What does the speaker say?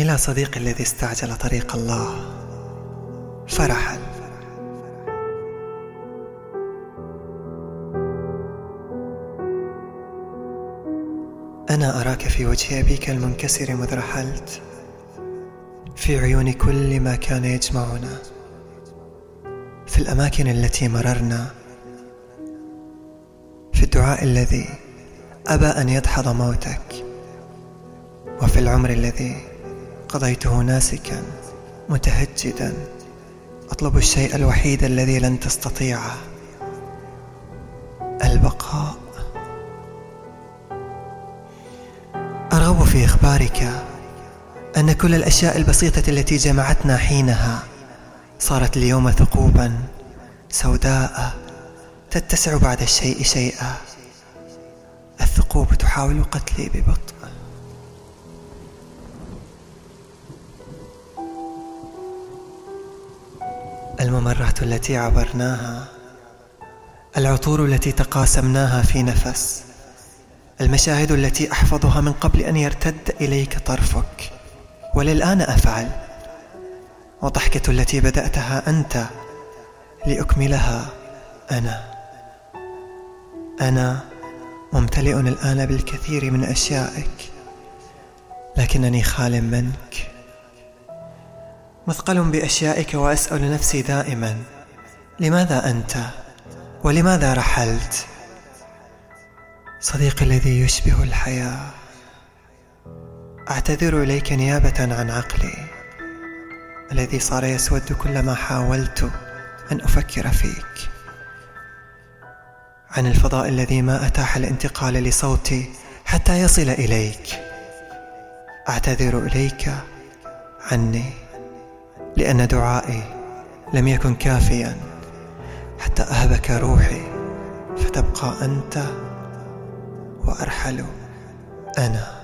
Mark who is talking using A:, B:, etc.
A: إلى صديقي الذي استعجل طريق الله. فرحل أنا أراك في وجه أبيك المنكسر مذ رحلت. في عيون كل ما كان يجمعنا. في الأماكن التي مررنا. في الدعاء الذي أبى أن يدحض موتك. وفي العمر الذي قضيته ناسكا متهجدا. أطلب الشيء الوحيد الذي لن تستطيعه. البقاء. أرغب في إخبارك أن كل الأشياء البسيطة التي جمعتنا حينها صارت اليوم ثقوبا سوداء تتسع بعد الشيء شيئا. الثقوب تحاول قتلي ببطء. الممرات التي عبرناها العطور التي تقاسمناها في نفس المشاهد التي أحفظها من قبل أن يرتد إليك طرفك. وللآن أفعل. والضحكه التي بدأتها أنت لأكملها أنا. أنا ممتلئ الآن بالكثير من أشيائك لكنني خال منك. مثقل بأشيائك وأسأل نفسي دائما لماذا أنت؟ ولماذا رحلت؟ صديقي الذي يشبه الحياة أعتذر إليك نيابة عن عقلي الذي صار يسود كلما حاولت أن أفكر فيك. عن الفضاء الذي ما أتاح الانتقال لصوتي حتى يصل إليك أعتذر إليك عني. لأن دعائي لم يكن كافيا. حتى أهبك روحي فتبقى أنت وأرحل أنا.